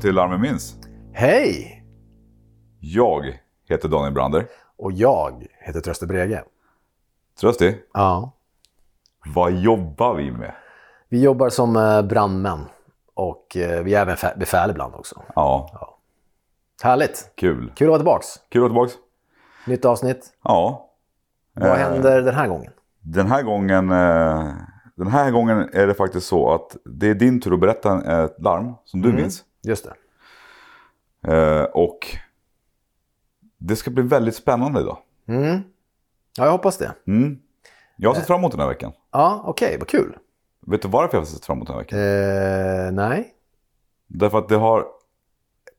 Välkommen till Larmen Minns. Hej! Jag heter Daniel Brander. Och jag heter Tröste Brege. Trösti, Ja. vad jobbar vi med? Vi jobbar som eh, brandmän. Och eh, vi är även fä- befäl ibland också. Ja, Härligt! kul. Kul att vara tillbaks. Kul att vara tillbaka. Nytt avsnitt. Ja, Vad Eh. händer den här gången? den här gången den här gången är det faktiskt så att det är din tur att berätta ett larm som du Mm. minns. Just det. Eh, och det ska bli väldigt spännande idag. Mm. Ja, jag hoppas det. Mm. Jag har sett fram emot den här veckan. Ja, okej. vad kul. Vet du varför jag har sett fram emot den här veckan? Eh, nej. Därför att det har,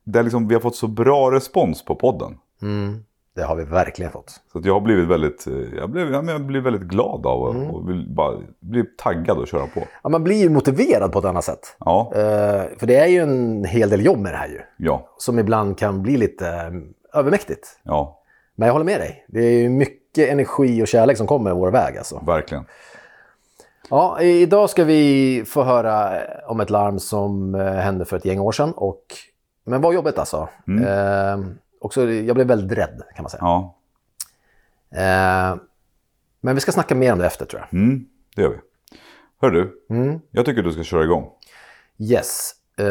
det är liksom, vi har fått så bra respons på podden. Mm. Det har vi verkligen fått. Så jag har blivit väldigt, eh, jag blev, jag blev väldigt glad av och, Mm. och vill bara bli taggad och köra på. Ja, man blir ju motiverad på ett annat sätt. Ja, Eh, för det är ju en hel del jobb med det här ju. ja, Som ibland kan bli lite eh, övermäktigt. ja, Men jag håller med dig. Det är ju mycket energi och kärlek som kommer vår väg alltså. verkligen. Ja, idag ska vi få höra eh, om ett larm som eh, hände för ett gäng år sedan. Och, men var jobbigt alltså. Eh, också, jag blev väldigt rädd kan man säga. Ja, Eh, men vi ska snacka mer om det efter tror jag. mm, det gör vi. Hör du, Mm. jag tycker du ska köra igång. Yes. Eh,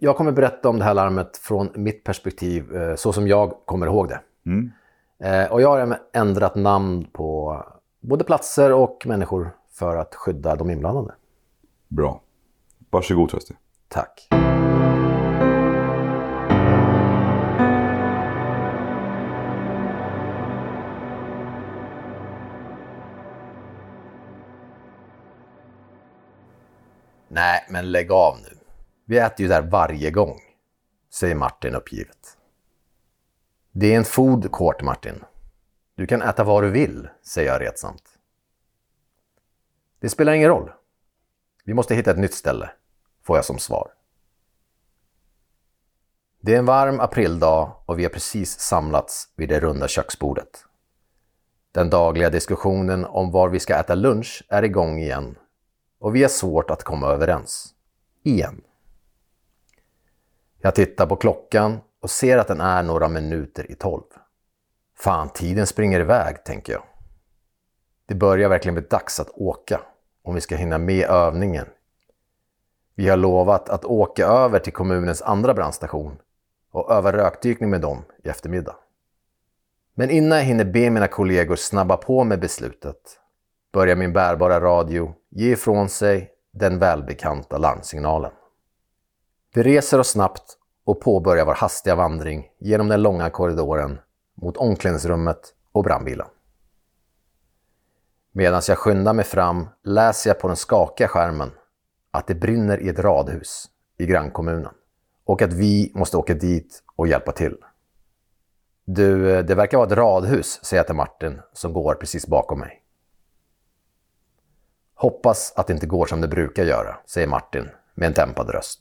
jag kommer berätta om det här larmet från mitt perspektiv eh, så som jag kommer ihåg det. Mm. Eh, och jag har ändrat namn på både platser och människor för att skydda de inblandade. Bra. Varsågod Trösti. Tack. Nej, men lägg av nu. Vi äter ju där varje gång, säger Martin uppgivet. Det är en food court, Martin. Du kan äta vad du vill, säger jag retsamt. Det spelar ingen roll. Vi måste hitta ett nytt ställe, får jag som svar. Det är en varm aprildag och vi har precis samlats vid det runda köksbordet. Den dagliga diskussionen om var vi ska äta lunch är igång igen och vi har svårt att komma överens. Igen. Jag tittar på klockan och ser att den är några minuter i tolv. Fan, tiden springer iväg, tänker jag. Det börjar verkligen bli dags att åka om vi ska hinna med övningen. Vi har lovat att åka över till kommunens andra brandstation och öva rökdykning med dem i eftermiddag. Men innan jag hinner be mina kollegor snabba på med beslutet börjar min bärbara radio ge ifrån sig den välbekanta larmsignalen. Vi reser oss snabbt och påbörjar vår hastiga vandring genom den långa korridoren mot omklädningsrummet och brandbilen. Medan jag skyndar mig fram läser jag på den skakiga skärmen att det brinner i ett radhus i grannkommunen och att vi måste åka dit och hjälpa till. Du, eh, det verkar vara ett radhus, säger jag till Martin som går precis bakom mig. Hoppas att det inte går som det brukar göra, säger Martin med en dämpad röst.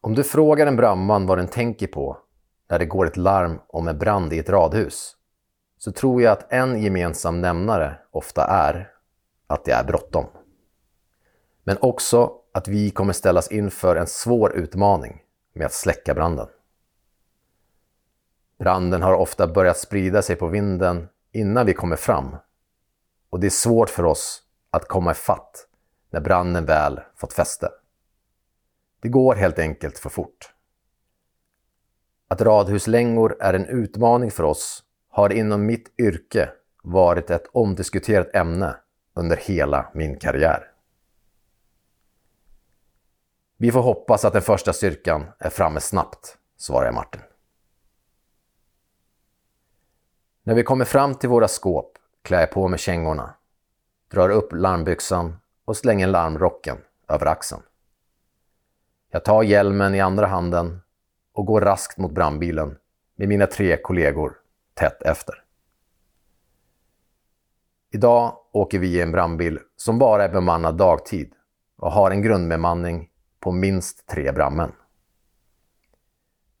Om du frågar en brandman vad den tänker på när det går ett larm om en brand i ett radhus så tror jag att en gemensam nämnare ofta är att det är bråttom. Men också att vi kommer ställas inför en svår utmaning med att släcka branden. Branden har ofta börjat sprida sig på vinden innan vi kommer fram och det är svårt för oss att komma ifatt när branden väl fått fäste. Det går helt enkelt för fort. Att radhuslängor är en utmaning för oss har inom mitt yrke varit ett omdiskuterat ämne under hela min karriär. Vi får hoppas att den första styrkan är framme snabbt, svarar jag Martin. När vi kommer fram till våra skåp klär jag på mig kängorna, drar upp larmbyxan och slänger larmrocken över axeln. Jag tar hjälmen i andra handen och går raskt mot brandbilen med mina tre kollegor tätt efter. Idag åker vi i en brandbil som bara är bemannad dagtid och har en grundbemanning på minst tre brandmän.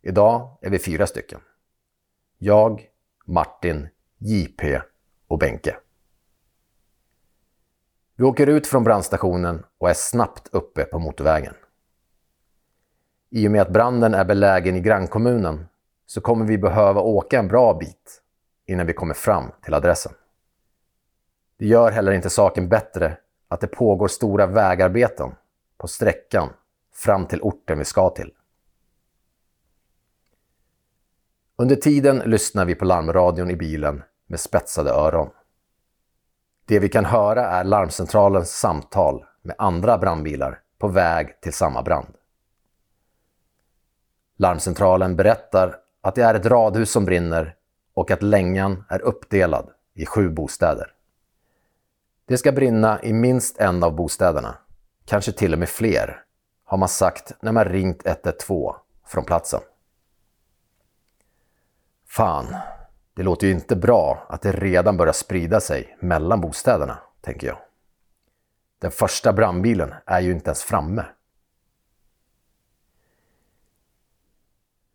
Idag är vi fyra stycken. Jag, Martin, JP och Benke. Vi åker ut från brandstationen och är snabbt uppe på motorvägen. I och med att branden är belägen i grannkommunen så kommer vi behöva åka en bra bit innan vi kommer fram till adressen. Det gör heller inte saken bättre att det pågår stora vägarbeten på sträckan fram till orten vi ska till. Under tiden lyssnar vi på larmradion i bilen med spetsade öron. Det vi kan höra är larmcentralens samtal med andra brandbilar på väg till samma brand. Larmcentralen berättar att det är ett radhus som brinner och att längan är uppdelad i sju bostäder. Det ska brinna i minst en av bostäderna, kanske till och med fler, har man sagt när man ringt 112 från platsen. Fan, det låter ju inte bra att det redan börjar sprida sig mellan bostäderna, tänker jag. Den första brandbilen är ju inte ens framme.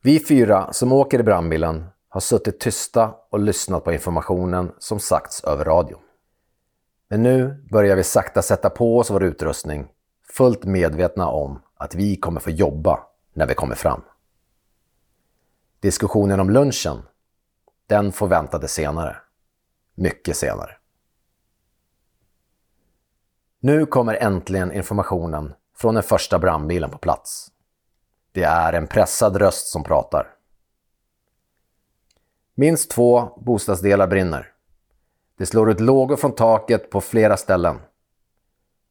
Vi fyra som åker i brandbilen har suttit tysta och lyssnat på informationen som sagts över radion. Men nu börjar vi sakta sätta på oss vår utrustning, fullt medvetna om att vi kommer få jobba när vi kommer fram. Diskussionen om lunchen, den får vänta till senare. Mycket senare. Nu kommer äntligen informationen från den första brandbilen på plats. Det är en pressad röst som pratar. Minst två bostadsdelar brinner. Det slår ut lågor från taket på flera ställen.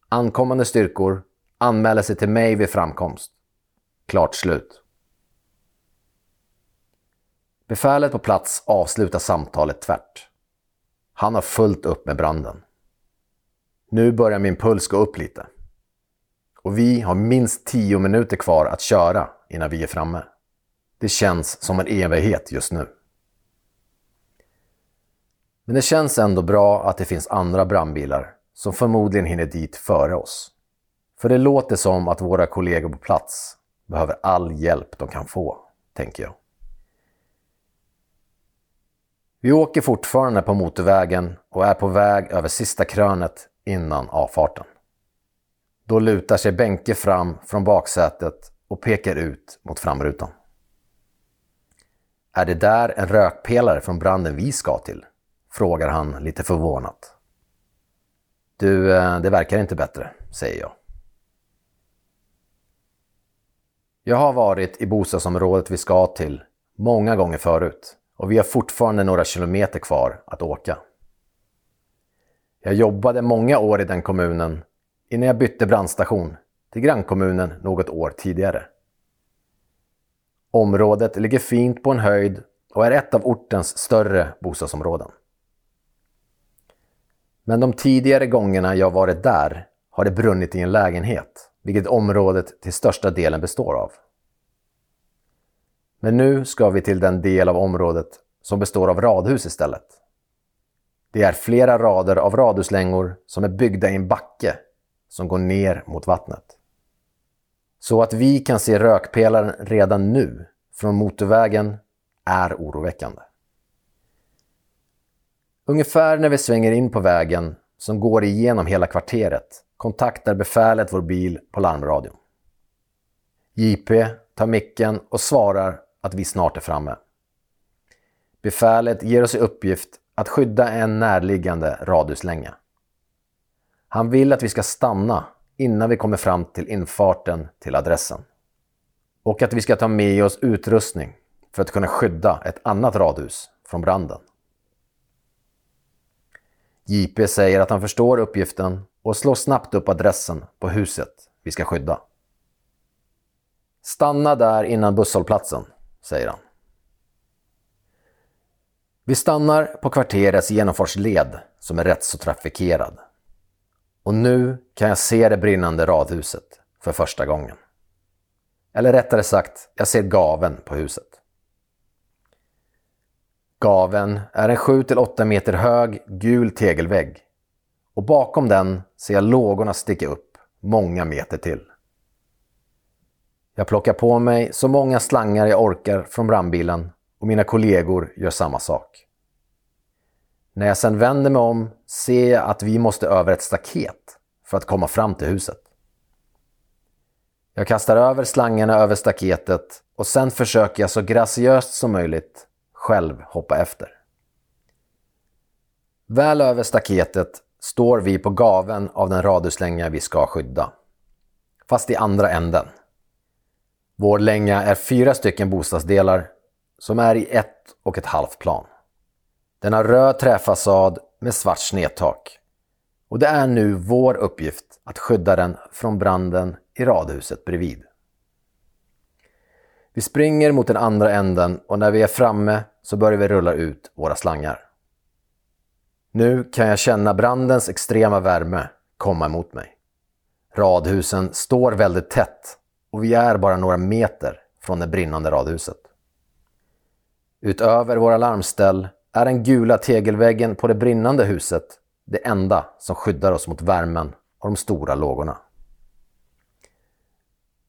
Ankommande styrkor anmäler sig till mig vid framkomst. Klart slut. Befälet på plats avslutar samtalet tvärt. Han har fullt upp med branden. Nu börjar min puls gå upp lite. Och vi har minst tio minuter kvar att köra innan vi är framme. Det känns som en evighet just nu. Men det känns ändå bra att det finns andra brandbilar som förmodligen hinner dit före oss. För det låter som att våra kollegor på plats behöver all hjälp de kan få, tänker jag. Vi åker fortfarande på motorvägen och är på väg över sista krönet innan avfarten. Då lutar sig Benke fram från baksätet och pekar ut mot framrutan. Är det där en rökpelare från branden vi ska till? Frågar han lite förvånat. Du, eh, det verkar inte bättre, säger jag. Jag har varit i bostadsområdet vi ska till många gånger förut och vi har fortfarande några kilometer kvar att åka. Jag jobbade många år i den kommunen innan jag bytte brandstation till grannkommunen något år tidigare. Området ligger fint på en höjd och är ett av ortens större bostadsområden. Men de tidigare gångerna jag varit där har det brunnit i en lägenhet, vilket området till största delen består av. Men nu ska vi till den del av området som består av radhus istället. Det är flera rader av radhuslängor som är byggda i en backe som går ner mot vattnet. Så att vi kan se rökpelaren redan nu från motorvägen är oroväckande. Ungefär när vi svänger in på vägen som går igenom hela kvarteret kontaktar befälet vår bil på larmradion. JP tar micken och svarar att vi snart är framme. Befälet ger oss i uppgift att skydda en närliggande radhuslänga. Han vill att vi ska stanna innan vi kommer fram till infarten till adressen. Och att vi ska ta med oss utrustning för att kunna skydda ett annat radhus från branden. JP säger att han förstår uppgiften och slår snabbt upp adressen på huset vi ska skydda. Stanna där innan busshållplatsen, säger han. Vi stannar på kvarterets genomfartsled som är rätt så trafikerad. Och nu kan jag se det brinnande radhuset för första gången. Eller rättare sagt, jag ser gaven på huset. Gaven är en 7-8 meter hög gul tegelvägg och bakom den ser jag lågorna sticka upp många meter till. Jag plockar på mig så många slangar jag orkar från brandbilen och mina kollegor gör samma sak. När jag sedan vänder mig om ser jag att vi måste över ett staket för att komma fram till huset. Jag kastar över slangarna över staketet och sen försöker jag så graciöst som möjligt själv hoppa efter. Väl över staketet står vi på gaven av den radhuslänga vi ska skydda. Fast i andra änden. Vår länga är fyra stycken bostadsdelar som är i ett och ett halvt plan. Den har röd träfasad med svart snedtak. Och det är nu vår uppgift att skydda den från branden i radhuset bredvid. Vi springer mot den andra änden och när vi är framme så börjar vi rulla ut våra slangar. Nu kan jag känna brandens extrema värme komma emot mig. Radhusen står väldigt tätt och vi är bara några meter från det brinnande radhuset. Utöver våra larmställ är den gula tegelväggen på det brinnande huset det enda som skyddar oss mot värmen och de stora lågorna.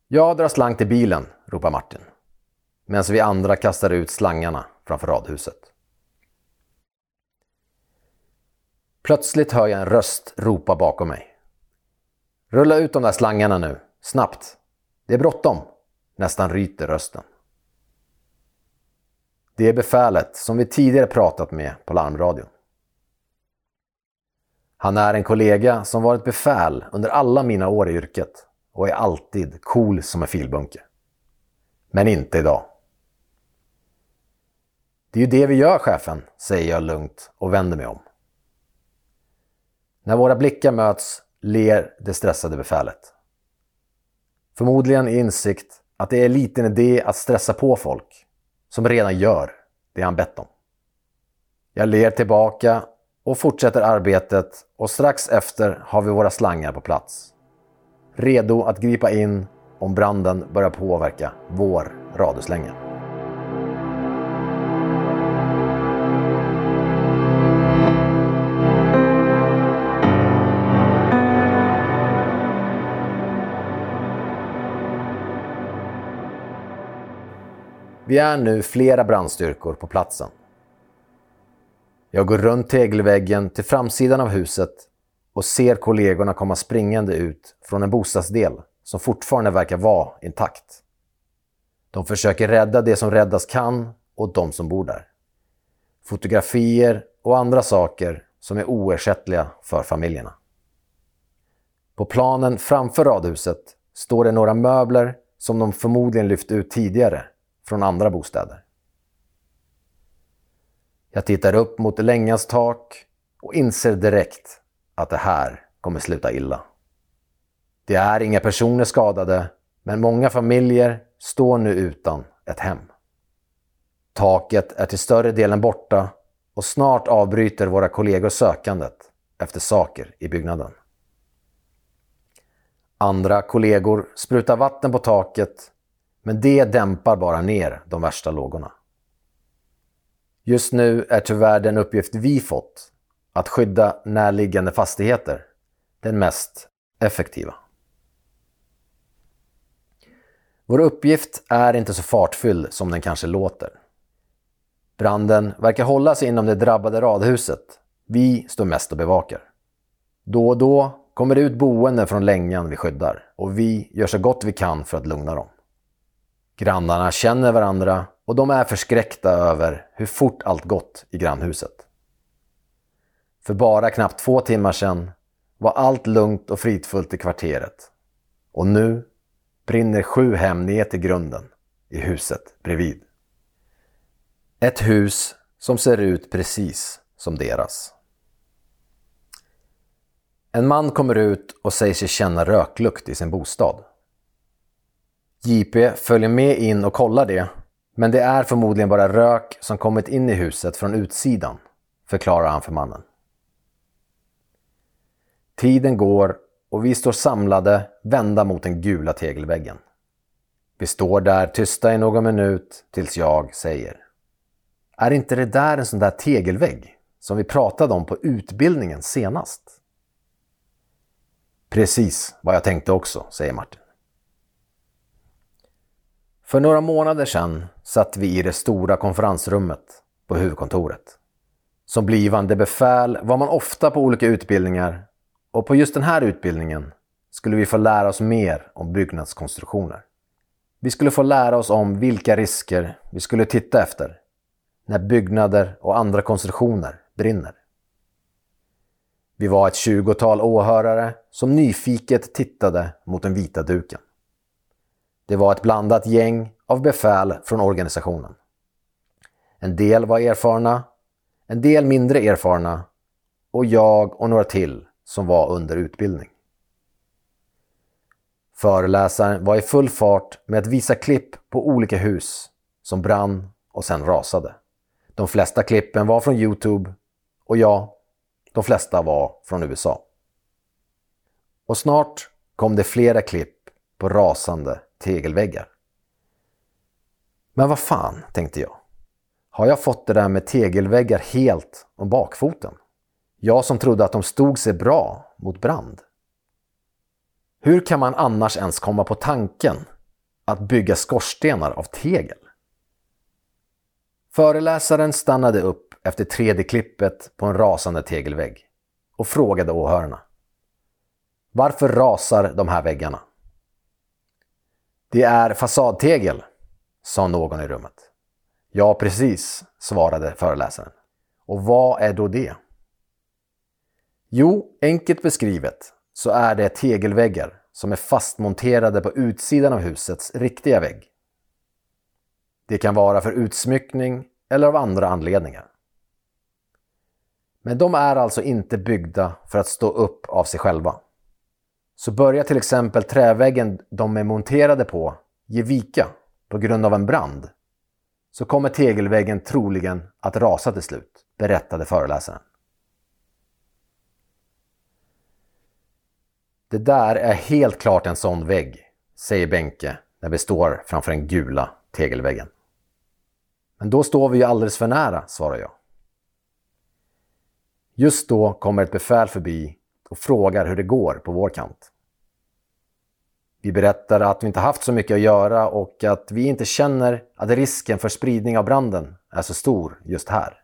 Jag drar slang till bilen, ropar Martin. Medan vi andra kastar ut slangarna framför radhuset. Plötsligt hör jag en röst ropa bakom mig. Rulla ut de där slangarna nu, snabbt. Det är bråttom, nästan ryter rösten. Det är befälet som vi tidigare pratat med på larmradion. Han är en kollega som varit befäl under alla mina år i yrket och är alltid cool som en filbunke. Men inte idag. Det är ju det vi gör, chefen, säger jag lugnt och vänder mig om. När våra blickar möts ler det stressade befälet. Förmodligen i insikt att det är liten idé att stressa på folk som redan gör det han bett om. Jag ler tillbaka och fortsätter arbetet och strax efter har vi våra slangar på plats. Redo att gripa in om branden börjar påverka vår radhuslänga. Vi är nu flera brandstyrkor på platsen. Jag går runt tegelväggen till framsidan av huset och ser kollegorna komma springande ut från en bostadsdel som fortfarande verkar vara intakt. De försöker rädda det som räddas kan och de som bor där. Fotografier och andra saker som är oersättliga för familjerna. På planen framför radhuset står det några möbler som de förmodligen lyft ut tidigare från andra bostäder. Jag tittar upp mot längans tak och inser direkt att det här kommer sluta illa. Det är inga personer skadade, men många familjer står nu utan ett hem. Taket är till större delen borta och snart avbryter våra kollegor sökandet efter saker i byggnaden. Andra kollegor sprutar vatten på taket men det dämpar bara ner de värsta lågorna. Just nu är tyvärr den uppgift vi fått, att skydda närliggande fastigheter, den mest effektiva. Vår uppgift är inte så fartfylld som den kanske låter. Branden verkar hålla sig inom det drabbade radhuset. Vi står mest och bevakar. Då och då kommer det ut boende från längan vi skyddar och vi gör så gott vi kan för att lugna dem. Grannarna känner varandra och de är förskräckta över hur fort allt gått i grannhuset. För bara knappt två timmar sedan var allt lugnt och fridfullt i kvarteret. Och nu brinner sju hem ner till grunden i huset bredvid. Ett hus som ser ut precis som deras. En man kommer ut och säger sig känna röklukt i sin bostad. JP följer med in och kollar det, men det är förmodligen bara rök som kommit in i huset från utsidan, förklarar han för mannen. Tiden går och vi står samlade, vända mot den gula tegelväggen. Vi står där tysta i någon minut tills jag säger. Är inte det där en sån där tegelvägg som vi pratade om på utbildningen senast? Precis vad jag tänkte också, säger Martin. För några månader sedan satt vi i det stora konferensrummet på huvudkontoret. Som blivande befäl var man ofta på olika utbildningar och på just den här utbildningen skulle vi få lära oss mer om byggnadskonstruktioner. Vi skulle få lära oss om vilka risker vi skulle titta efter när byggnader och andra konstruktioner brinner. Vi var ett tjugotal åhörare som nyfiket tittade mot den vita duken. Det var ett blandat gäng av befäl från organisationen. En del var erfarna, en del mindre erfarna och jag och några till som var under utbildning. Föreläsaren var i full fart med att visa klipp på olika hus som brann och sen rasade. De flesta klippen var från Youtube och ja, de flesta var från USA. Och snart kom det flera klipp på rasande tegelväggar. Men vad fan, tänkte jag. Har jag fått det där med tegelväggar helt om bakfoten? Jag som trodde att de stod sig bra mot brand. Hur kan man annars ens komma på tanken att bygga skorstenar av tegel? Föreläsaren stannade upp efter tredje klippet på en rasande tegelvägg och frågade åhörarna. Varför rasar de här väggarna? Det är fasadtegel, sa någon i rummet. Ja, precis, svarade föreläsaren. Och vad är då det? Jo, enkelt beskrivet så är det tegelväggar som är fastmonterade på utsidan av husets riktiga vägg. Det kan vara för utsmyckning eller av andra anledningar. Men de är alltså inte byggda för att stå upp av sig själva. Så börjar till exempel träväggen de är monterade på ge vika på grund av en brand så kommer tegelväggen troligen att rasa till slut, berättade föreläsaren. Det där är helt klart en sån vägg, säger Benke när vi står framför den gula tegelväggen. Men då står vi ju alldeles för nära, svarar jag. Just då kommer ett befäl förbi och frågar hur det går på vår kant. Vi berättar att vi inte haft så mycket att göra och att vi inte känner att risken för spridning av branden är så stor just här.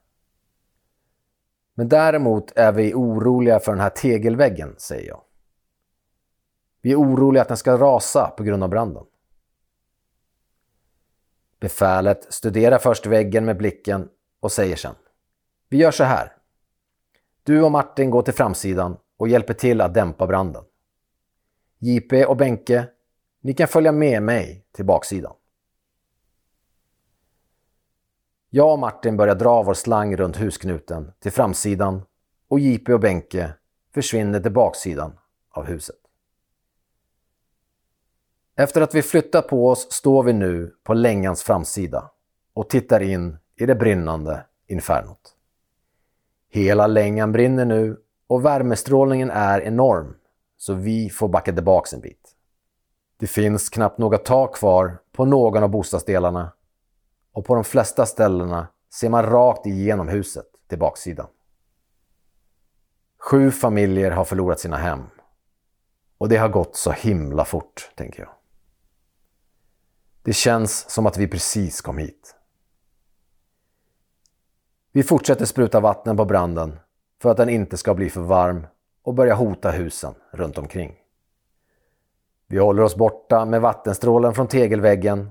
Men däremot är vi oroliga för den här tegelväggen, säger jag. Vi är oroliga att den ska rasa på grund av branden. Befälet studerar först väggen med blicken och säger sen. Vi gör så här. Du och Martin går till framsidan och hjälper till att dämpa branden. JP och Benke, ni kan följa med mig till baksidan. Jag och Martin börjar dra vår slang runt husknuten till framsidan och JP och Benke försvinner till baksidan av huset. Efter att vi flyttat på oss står vi nu på längans framsida och tittar in i det brinnande infernot. Hela längan brinner nu och värmestrålningen är enorm så vi får backa tillbaks en bit. Det finns knappt några tak kvar på någon av bostadsdelarna och på de flesta ställena ser man rakt igenom huset till baksidan. Sju familjer har förlorat sina hem. Och det har gått så himla fort, tänker jag. Det känns som att vi precis kom hit. Vi fortsätter spruta vatten på branden för att den inte ska bli för varm och börja hota husen runt omkring. Vi håller oss borta med vattenstrålen från tegelväggen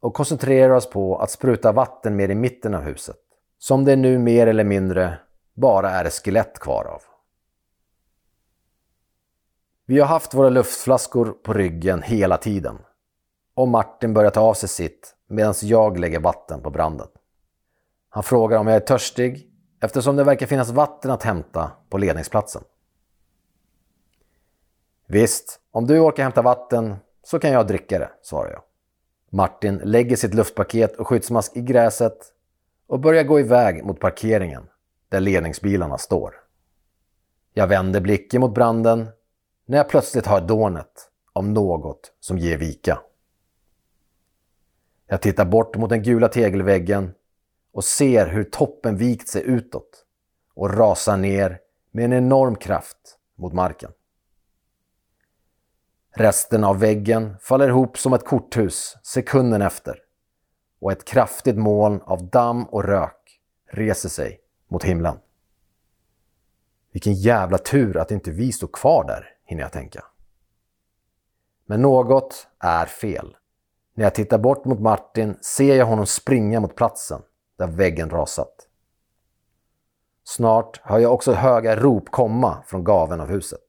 och koncentrerar oss på att spruta vatten mer i mitten av huset, som det nu mer eller mindre bara är ett skelett kvar av. Vi har haft våra luftflaskor på ryggen hela tiden och Martin börjar ta av sig sitt medan jag lägger vatten på branden. Han frågar om jag är törstig eftersom det verkar finnas vatten att hämta på ledningsplatsen. Visst, om du orkar hämta vatten så kan jag dricka det, svarar jag. Martin lägger sitt luftpaket och skyddsmask i gräset och börjar gå iväg mot parkeringen där ledningsbilarna står. Jag vänder blicken mot branden när jag plötsligt hör dånet av något som ger vika. Jag tittar bort mot den gula tegelväggen och ser hur toppen vikt sig utåt och rasar ner med en enorm kraft mot marken. Resten av väggen faller ihop som ett korthus sekunden efter och ett kraftigt moln av damm och rök reser sig mot himlen. Vilken jävla tur att inte vi stod kvar där, hinner jag tänka. Men något är fel. När jag tittar bort mot Martin ser jag honom springa mot platsen där väggen rasat. Snart hör jag också höga rop komma från gaven av huset.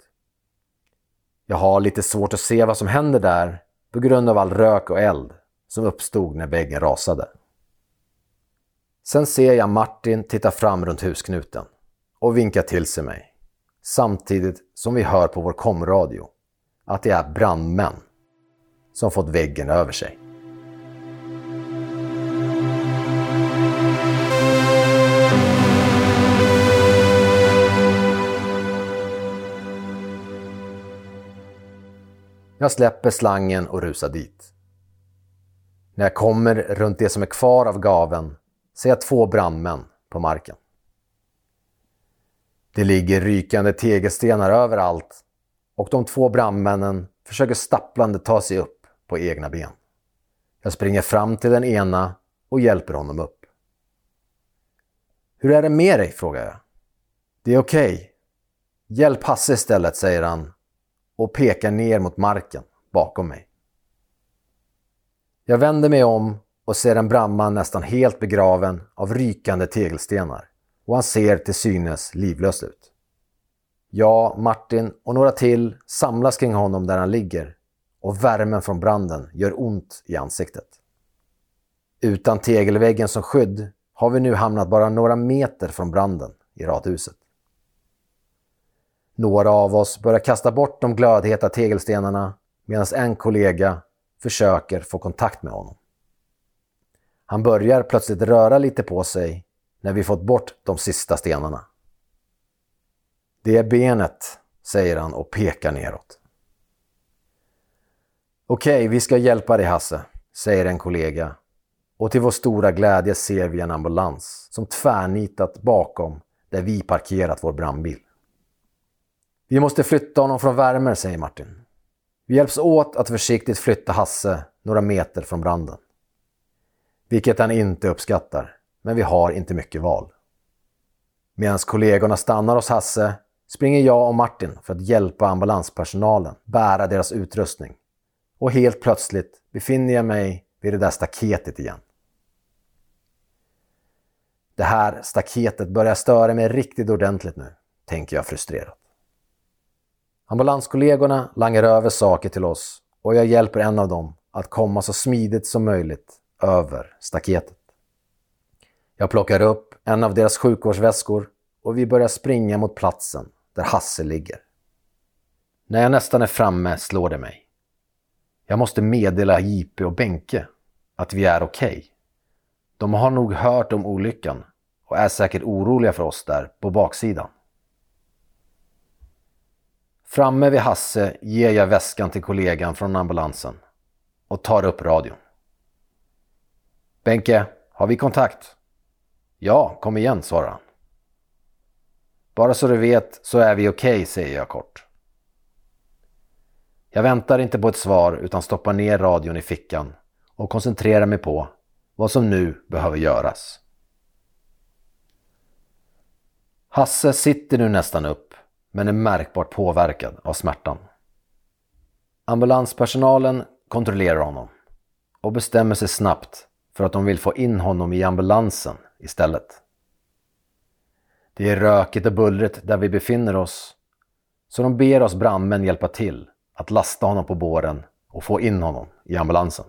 Jag har lite svårt att se vad som händer där på grund av all rök och eld som uppstod när väggen rasade. Sen ser jag Martin titta fram runt husknuten och vinka till sig mig. Samtidigt som vi hör på vår komradio att det är brandmän som fått väggen över sig. Jag släpper slangen och rusar dit. När jag kommer runt det som är kvar av gaven ser jag två brandmän på marken. Det ligger rykande tegelstenar överallt och de två brandmännen försöker stapplande ta sig upp på egna ben. Jag springer fram till den ena och hjälper honom upp. Hur är det med dig? frågar jag. Det är okej. Okay. Hjälp Hasse istället, säger han och pekar ner mot marken bakom mig. Jag vänder mig om och ser en brandman nästan helt begraven av rykande tegelstenar och han ser till synes livlös ut. Jag, Martin och några till samlas kring honom där han ligger och värmen från branden gör ont i ansiktet. Utan tegelväggen som skydd har vi nu hamnat bara några meter från branden i radhuset. Några av oss börjar kasta bort de glödheta tegelstenarna medan en kollega försöker få kontakt med honom. Han börjar plötsligt röra lite på sig när vi fått bort de sista stenarna. Det är benet, säger han och pekar neråt. Okej, vi ska hjälpa dig Hasse, säger en kollega. Och till vår stora glädje ser vi en ambulans som tvärnitat bakom där vi parkerat vår brandbil. Vi måste flytta honom från värmen, säger Martin. Vi hjälps åt att försiktigt flytta Hasse några meter från branden. Vilket han inte uppskattar, men vi har inte mycket val. Medan kollegorna stannar hos Hasse springer jag och Martin för att hjälpa ambulanspersonalen bära deras utrustning. Och helt plötsligt befinner jag mig vid det där staketet igen. Det här staketet börjar störa mig riktigt ordentligt nu, tänker jag frustrerat. Ambulanskollegorna langar över saker till oss och jag hjälper en av dem att komma så smidigt som möjligt över staketet. Jag plockar upp en av deras sjukvårdsväskor och vi börjar springa mot platsen där Hasse ligger. När jag nästan är framme slår det mig. Jag måste meddela JP och Benke att vi är okej. Okay. De har nog hört om olyckan och är säkert oroliga för oss där på baksidan. Framme vid Hasse ger jag väskan till kollegan från ambulansen och tar upp radion. Benke, har vi kontakt? Ja, kom igen, svarar han. Bara så du vet så är vi okej, okay, säger jag kort. Jag väntar inte på ett svar utan stoppar ner radion i fickan och koncentrerar mig på vad som nu behöver göras. Hasse sitter nu nästan upp men är märkbart påverkad av smärtan. Ambulanspersonalen kontrollerar honom och bestämmer sig snabbt för att de vill få in honom i ambulansen istället. Det är rökigt och bullrigt där vi befinner oss, så de ber oss brandmän hjälpa till att lasta honom på båren och få in honom i ambulansen.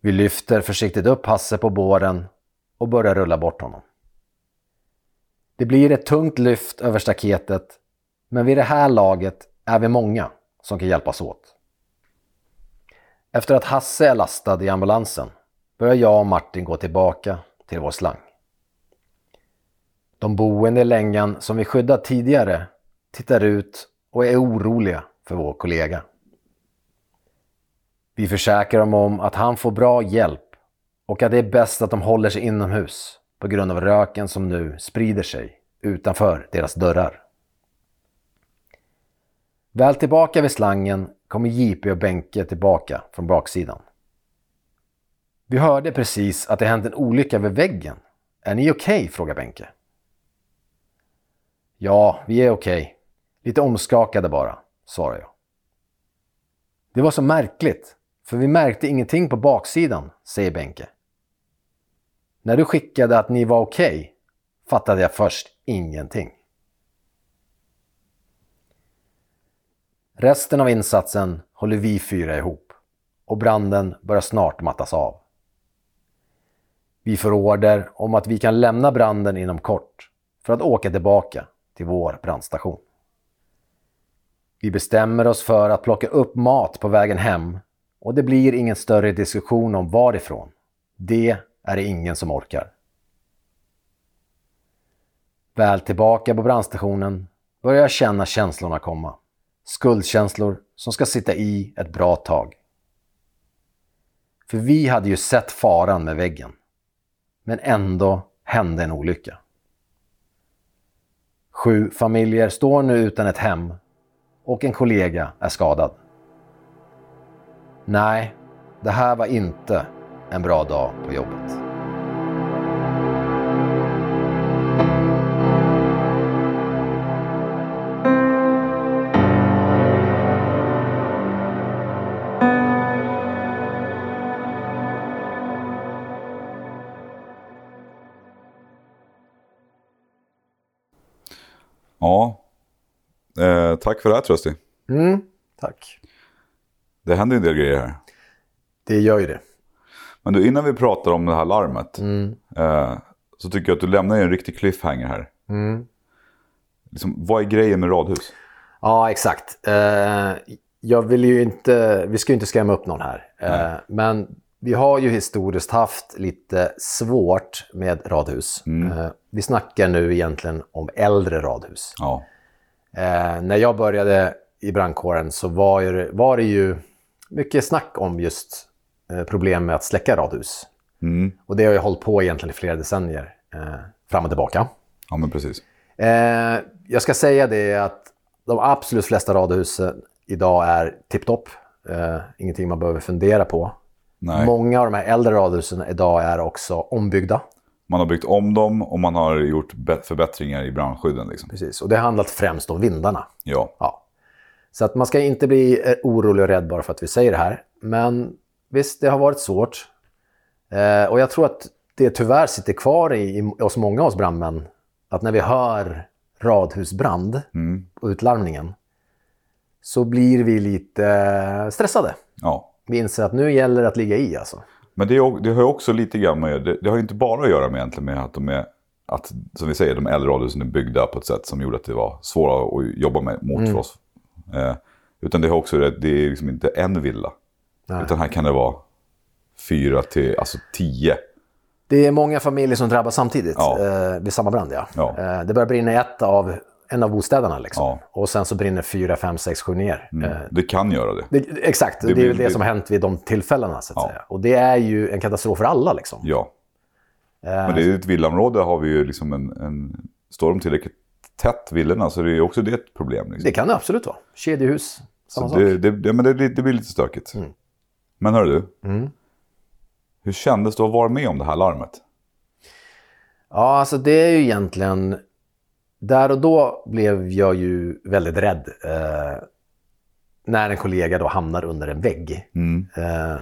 Vi lyfter försiktigt upp Hasse på båren och börjar rulla bort honom. Det blir ett tungt lyft över staketet, men vid det här laget är vi många som kan hjälpas åt. Efter att Hasse är lastad i ambulansen börjar jag och Martin gå tillbaka till vår slang. De boende i längan som vi skyddat tidigare tittar ut och är oroliga för vår kollega. Vi försäkrar dem om att han får bra hjälp och att det är bäst att de håller sig inomhus på grund av röken som nu sprider sig utanför deras dörrar. Väl tillbaka vid slangen kommer JP och Benke tillbaka från baksidan. Vi hörde precis att det hänt en olycka vid väggen. Är ni okej? Okay? frågar Benke. Ja, vi är okej. Okay. Lite omskakade bara, svarar jag. Det var så märkligt, för vi märkte ingenting på baksidan, säger Benke. När du skickade att ni var okej okay, fattade jag först ingenting. Resten av insatsen håller vi fyra ihop och branden börjar snart mattas av. Vi får order om att vi kan lämna branden inom kort för att åka tillbaka till vår brandstation. Vi bestämmer oss för att plocka upp mat på vägen hem och det blir ingen större diskussion om varifrån. Det är det ingen som orkar. Väl tillbaka på brandstationen börjar jag känna känslorna komma. Skuldkänslor som ska sitta i ett bra tag. För vi hade ju sett faran med väggen. Men ändå hände en olycka. Sju familjer står nu utan ett hem och en kollega är skadad. Nej, det här var inte en bra dag på jobbet. Ja. Eh, tack för det här Trösti. Mm, tack. Det händer en del grejer här. Det gör ju det. Men du, innan vi pratar om det här larmet. Mm. Eh, så tycker jag att du lämnar en riktig cliffhanger här. Mm. Liksom, vad är grejen med radhus? Ja, exakt. Eh, jag vill ju inte, vi ska ju inte skrämma upp någon här. Eh, men vi har ju historiskt haft lite svårt med radhus. Eh, vi snackar nu egentligen om äldre radhus. Ja. Eh, när jag började i brandkåren så var, ju, var det ju mycket snack om just problem med att släcka radhus. Mm. Och det har ju hållit på egentligen i flera decennier, eh, fram och tillbaka. ja, men precis. Eh, jag ska säga det att de absolut flesta radhusen idag är tipptopp. Eh, ingenting man behöver fundera på. Nej. Många av de här äldre radhusen idag är också ombyggda. Man har byggt om dem och man har gjort förbättringar i brandskydden. Liksom. Precis. Och det har handlat främst om vindarna. Ja. Ja. Så att man ska inte bli eh, orolig och rädd bara för att vi säger det här. Men visst, det har varit svårt. Eh, och jag tror att det tyvärr sitter kvar i, i hos många av oss brandmän. Att när vi hör radhusbrand Mm. och utlarmningen så blir vi lite stressade. ja. Vi inser att nu gäller det att ligga i alltså. Men det, är, det har också lite grann med, det, det har inte bara att göra med egentligen med att de är, att, som vi säger, de äldre radhusen är byggda på ett sätt som gjorde att det var svåra att jobba med, mot för oss. Eh, utan det har också, det är liksom inte en villa. Nej. Utan här kan det vara fyra till, alltså tio. Det är många familjer som drabbas samtidigt Ja. eh, vid samma brand. Ja. Ja. Eh, det börjar brinna i ett av, en av bostäderna. Liksom. Ja. Och sen så brinner fyra, fem, sex, sju ner. Eh, Det kan göra det. det, exakt, det, är blir- väl det det- som har hänt vid de tillfällena. Så att säga. Och det är ju en katastrof för alla. Liksom. Ja. Eh, Men det är ett villaområde har vi ju liksom en, en står de tillräckligt tätt villorna så det är ju också det ett problem. Liksom. Det kan det absolut vara. Kedjehus, samma Så sak. det, det, det, men det, det blir lite stökigt. Mm. Men hör du, Mm. hur kändes det att vara med om det här larmet? Ja, alltså det är ju egentligen... Där och då blev jag ju väldigt rädd. Eh, när en kollega då hamnar under en vägg. Mm. Eh,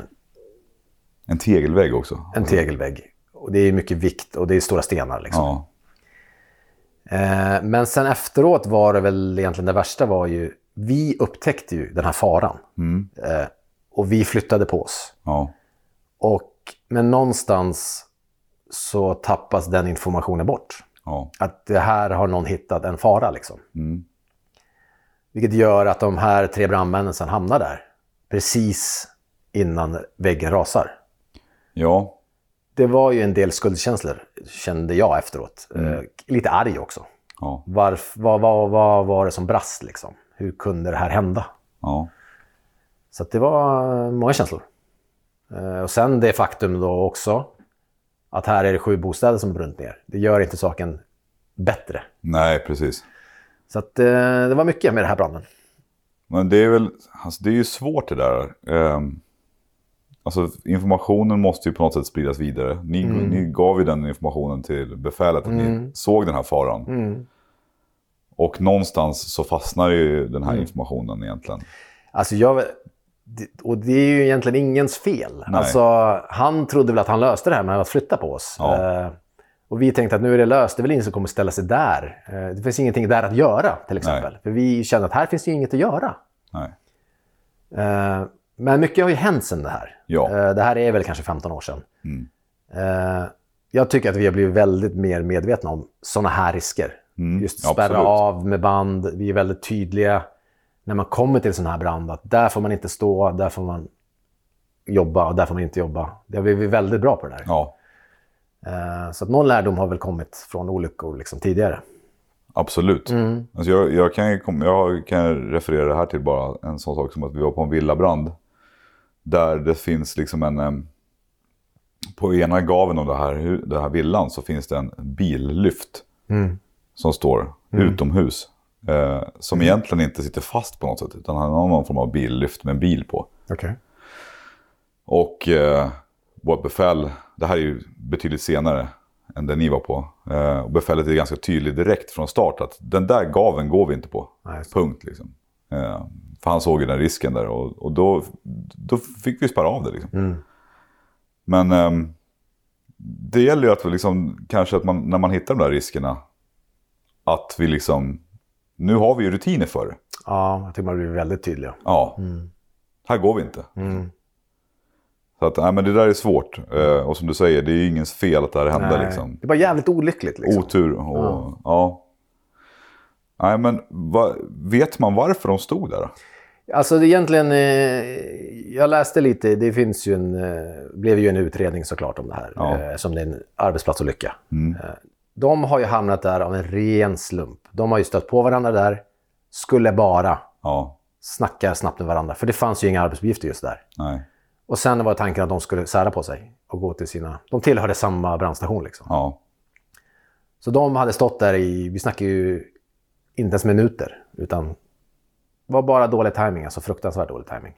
En tegelvägg också. en tegelvägg. Och det är mycket vikt och det är stora stenar. Liksom. Ja. Eh, men sen efteråt var det väl egentligen det värsta var ju... Vi upptäckte ju den här faran. Mm. Och vi flyttade på oss. Ja. Och, men någonstans så tappas den informationen bort. Ja. Att det här har någon hittat en fara liksom. Mm. Vilket gör att de här tre brandmännen sen hamnar där. Precis innan väggen rasar. Ja. Det var ju en del skuldkänslor kände jag efteråt. Eh, lite arg också. Ja. Varf, vad, vad, vad var det som brast liksom? Hur kunde det här hända? Ja. Så det var många känslor. Eh, och sen det faktum då också att här är det sju bostäder som brunnit ner. Det gör inte saken bättre. Nej, precis. Så att, eh, det var mycket med den här branden. Men det är väl, alltså det är ju svårt det där. Ehm, alltså informationen måste ju på något sätt spridas vidare. Ni, Mm. ni gav ju den informationen till befälet att ni såg den här faran. Mm. Och någonstans så fastnar ju den här informationen egentligen. Alltså jag, och det är ju egentligen ingens fel. Nej. Alltså, han trodde väl att han löste det här med att flytta på oss. Ja. Eh, och vi tänkte att nu är det löst, det är väl ingen som kommer ställa sig där. Eh, det finns ingenting där att göra till exempel. För vi kände att här finns det ju inget att göra. Nej. Eh, men mycket har ju hänt sedan det här. Ja. Eh, det här är väl kanske 15 år sedan. Mm. Eh, jag tycker att vi har blivit väldigt mer medvetna om sådana här risker. Mm, Just spärra absolut. av med band. Vi är väldigt tydliga när man kommer till en sån här brand. Att där får man inte stå, där får man jobba och där får man inte jobba. Det har vi vi är väldigt bra på det där. Ja, Eh, så att någon lärdom har väl kommit från olyckor liksom tidigare. absolut. Mm. Alltså jag, jag, kan, ju jag kan referera det här till bara en sån sak som att vi var på en villabrand. Där det finns liksom en... På ena gaven av det här, det här villan så finns det en billyft. Mm. Som står utomhus. Eh, som egentligen inte sitter fast på något sätt. Utan han har någon form av billyft med en bil på. Okej. Och eh, vårt befäl, det här är ju betydligt senare än det ni var på. Eh, och befälet är ganska tydligt direkt från start att den där gaven går vi inte på. Nej. Punkt liksom. Eh, för han såg ju den risken där och, och då, då fick vi spara av det liksom. Mm. Men ehm, det gäller ju att vi liksom, kanske att man, när man hittar de där riskerna, att vi liksom, nu har vi ju rutiner för det. Ja, jag tycker man blir väldigt tydliga. Ja, här går vi inte. Mm. Så att, nej, men det där är svårt. Eh, och som du säger, det är ju ingens fel att det här hände. Nej, Liksom. Det var jävligt olyckligt. Liksom. Otur och ja. Nej men va, vet man varför de stod där? Alltså det egentligen, eh, jag läste lite, det finns ju en, eh, blev ju en utredning såklart om det här, Ja. eh, som det är en arbetsplatsolycka. Mm. Eh, de har ju hamnat där av en ren slump. De har ju stött på varandra där, skulle bara Ja, snacka snabbt med varandra, för det fanns ju inga arbetsuppgifter just där. nej, Och sen var tanken att de skulle sära på sig och gå till sina... De tillhörde samma brandstation liksom. ja, Så de hade stått där i, vi snackar ju inte ens minuter, utan det var bara dålig timing, alltså fruktansvärt dålig timing.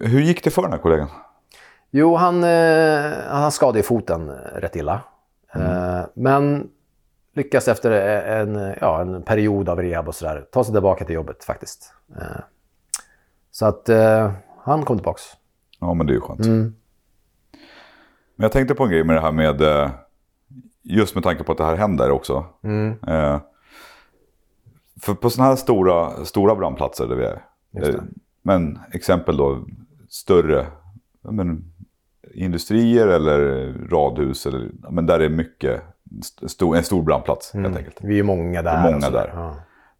Hur gick det för den här kollegan? Jo, han, eh, han skadade foten rätt illa. Eh, men lyckas efter en, ja, en period av rehab och sådär ta sig tillbaka till jobbet faktiskt. Eh, så att eh, han kom tillbaks. Ja men det är ju skönt. Mm. Men jag tänkte på en grej med det här med, eh, just med tanke på att det här händer också. Mm. Eh, för på sådana här stora, stora brandplatser där vi är. Eh, Men exempel då större men, industrier eller radhus. Eller, men där är mycket, st- stor, en stor brandplats helt enkelt. Vi är många där. Det är många sådär. där. Ja.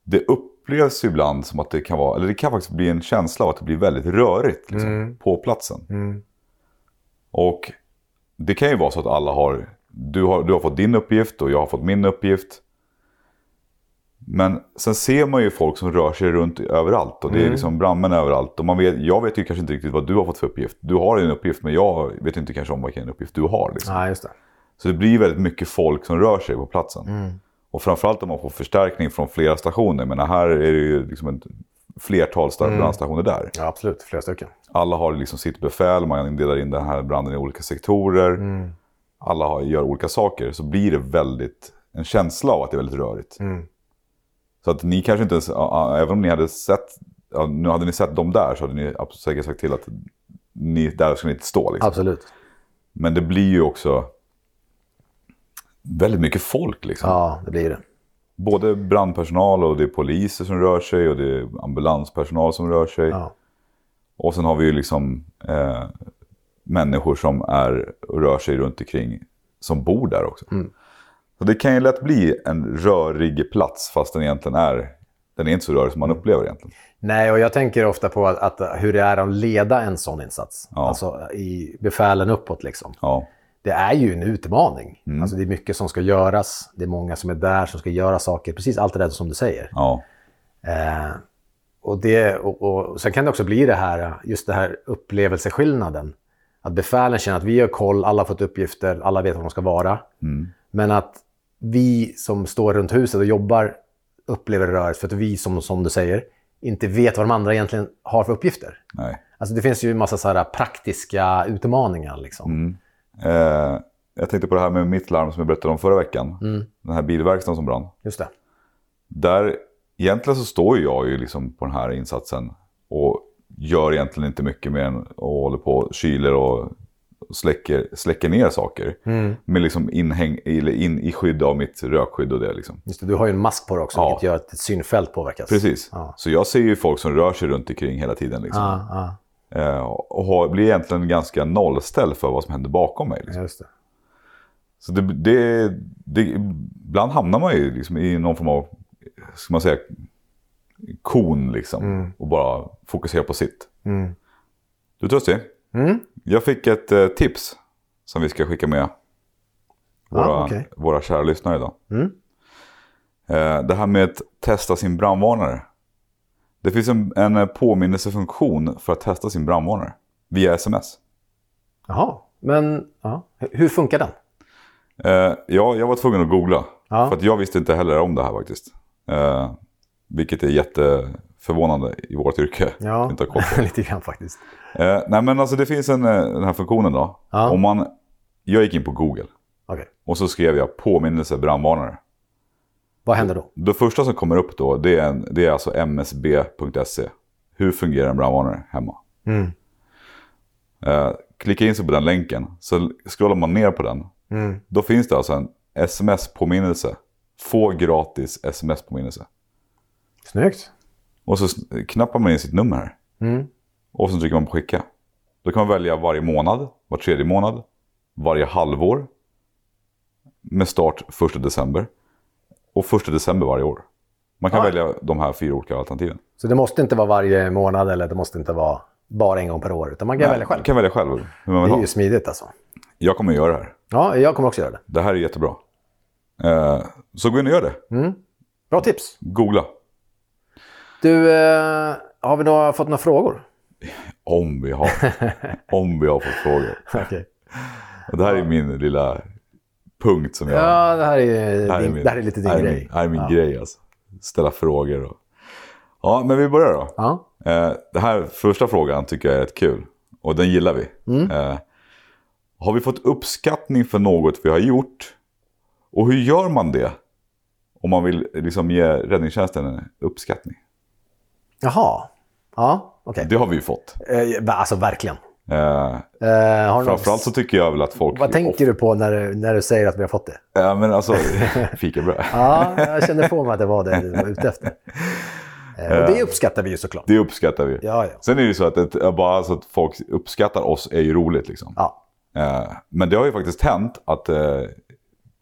Det upplevs ibland som att det kan vara, eller det kan faktiskt bli en känsla av att det blir väldigt rörigt liksom, på platsen. Mm. Och det kan ju vara så att alla har du, har, du har fått din uppgift och jag har fått min uppgift. Men sen ser man ju folk som rör sig runt överallt och det är liksom brandmän överallt. Och man vet, jag vet ju kanske inte riktigt vad du har fått för uppgift. Du har en uppgift men jag vet inte kanske om vilken uppgift du har. Liksom. ja, just det. Så det blir väldigt mycket folk som rör sig på platsen. Mm. Och framförallt om man får förstärkning från flera stationer. Men här är det ju liksom ett flertal sta- brandstationer där. Ja, absolut. Flera stycken. Alla har liksom sitt befäl, man delar in den här branden i olika sektorer. Mm. Alla har, gör olika saker. Så blir det väldigt en känsla av att det är väldigt rörigt. Mm. Så att ni kanske inte ens, även om ni hade sett, nu hade ni sett dem där så hade ni säkert sagt till att ni, där ska ni inte stå. Liksom. Absolut. Men det blir ju också väldigt mycket folk. Liksom. Ja, det blir det. Både brandpersonal och det är poliser som rör sig och det är ambulanspersonal som rör sig. Ja. Och sen har vi ju liksom eh, människor som är, och rör sig runt omkring som bor där också. Mm. Så det kan ju lätt bli en rörig plats fast den egentligen är, den är inte så rörig som man upplever egentligen. Nej, och jag tänker ofta på att, att hur det är att leda en sån insats. Ja. Alltså i befälen uppåt liksom. Ja, Det är ju en utmaning. Mm. Alltså det är mycket som ska göras. Det är många som är där som ska göra saker. Precis allt det där som du säger. ja, Eh, och, det, och, och sen kan det också bli det här, just det här upplevelseskillnaden. Att befälen känner att vi har koll, alla har fått uppgifter, alla vet vad de ska vara. Mm. Men att vi som står runt huset och jobbar upplever rörigt för att vi, som, som du säger, inte vet vad de andra egentligen har för uppgifter. nej. Alltså det finns ju en massa så här praktiska utmaningar. Liksom. Mm. Eh, jag tänkte på det här med mitt larm som jag berättade om förra veckan. Mm. Den här bilverkstaden som brann. Just det. Där, egentligen så står ju jag ju liksom på den här insatsen och gör egentligen inte mycket mer än att håller på och kyler och släcker, släcker ner saker. Med liksom inhäng, in i skydd av mitt rökskydd och det. Liksom. Just det, du har ju en mask på dig också, Ja. vilket gör att ditt synfält påverkas. Precis. Ja. Så jag ser ju folk som rör sig runt omkring hela tiden. Liksom. Ja, Eh, och har, blir egentligen ganska nollställd för vad som händer bakom mig. Liksom. just det. Så det, det, det, ibland hamnar man ju liksom i någon form av, ska man säga, kon liksom. Och bara fokuserar på sitt. Mm. Du Trösti, Mm. Jag fick ett eh, tips som vi ska skicka med våra, Ja, okej. våra kära lyssnare idag. Mm. Eh, det här med att testa sin brandvarnare. Det finns en, en eh, påminnelsefunktion för att testa sin brandvarnare via sms. Jaha, men ja. hur funkar den? Eh, ja, jag var tvungen att googla. Ja. För att jag visste inte heller om det här faktiskt. Eh, vilket är jätteförvånande i vårt yrke. Ja, Inte lite grann faktiskt. Eh, nej men alltså det finns en, eh, den här funktionen då. Ja. Om man, jag gick in på Google Okej, och så skrev jag påminnelse brandvarnare. vad händer då? Det första som kommer upp då det är, en, det är alltså msb.se. Hur fungerar en brandvarnare hemma? Mm. Eh, klicka in sig på den länken. Så scrollar man ner på den. Mm. Då finns det alltså en sms-påminnelse. Få gratis sms-påminnelse. Snyggt. Och så knappar man in sitt nummer. Mm. Och så trycker man på skicka. Då kan man välja varje månad, var tredje månad, varje halvår. Med start 1 december. Och 1 december varje år. Man kan Ah. välja de här fyra olika alternativen. Så det måste inte vara varje månad eller det måste inte vara bara en gång per år, utan man kan välja själv. Man kan välja själv Det är ha. ju smidigt alltså. Jag kommer att göra det här. Ja, jag kommer också göra det. Det här är jättebra. Eh, så gå in och gör det. Mm. Bra tips. Googla. Du, eh, har vi då fått några frågor? Om vi har, om vi har fått frågor. Och det här är min lilla punkt som jag... Ja, det här är, det här är min- det här är lite din här är grej. Min, det här är min ja. grej alltså. Ställa frågor och... Ja, men vi börjar då. Ja. Eh, det här första frågan tycker jag är rätt kul. Och den gillar vi. Mm. Eh, har vi fått uppskattning för något vi har gjort? Och hur gör man det? Om man vill liksom ge räddningstjänsten en uppskattning. Jaha. Ja, okej. Det har vi ju fått. Eh, alltså verkligen. Eh, Eh, har du någon- framförallt så tycker jag väl att folk... Vad tänker du på när, du- när du säger att vi har fått det? Ja, men alltså, fikabröd. Ja, jag kände på mig att det var det du var ute efter. Eh, och det uppskattar vi ju såklart. Det uppskattar vi. Ja, ja. Sen är det ju så att ett, bara så att folk uppskattar oss är ju roligt. Liksom. ja. Eh, men det har ju faktiskt hänt att eh,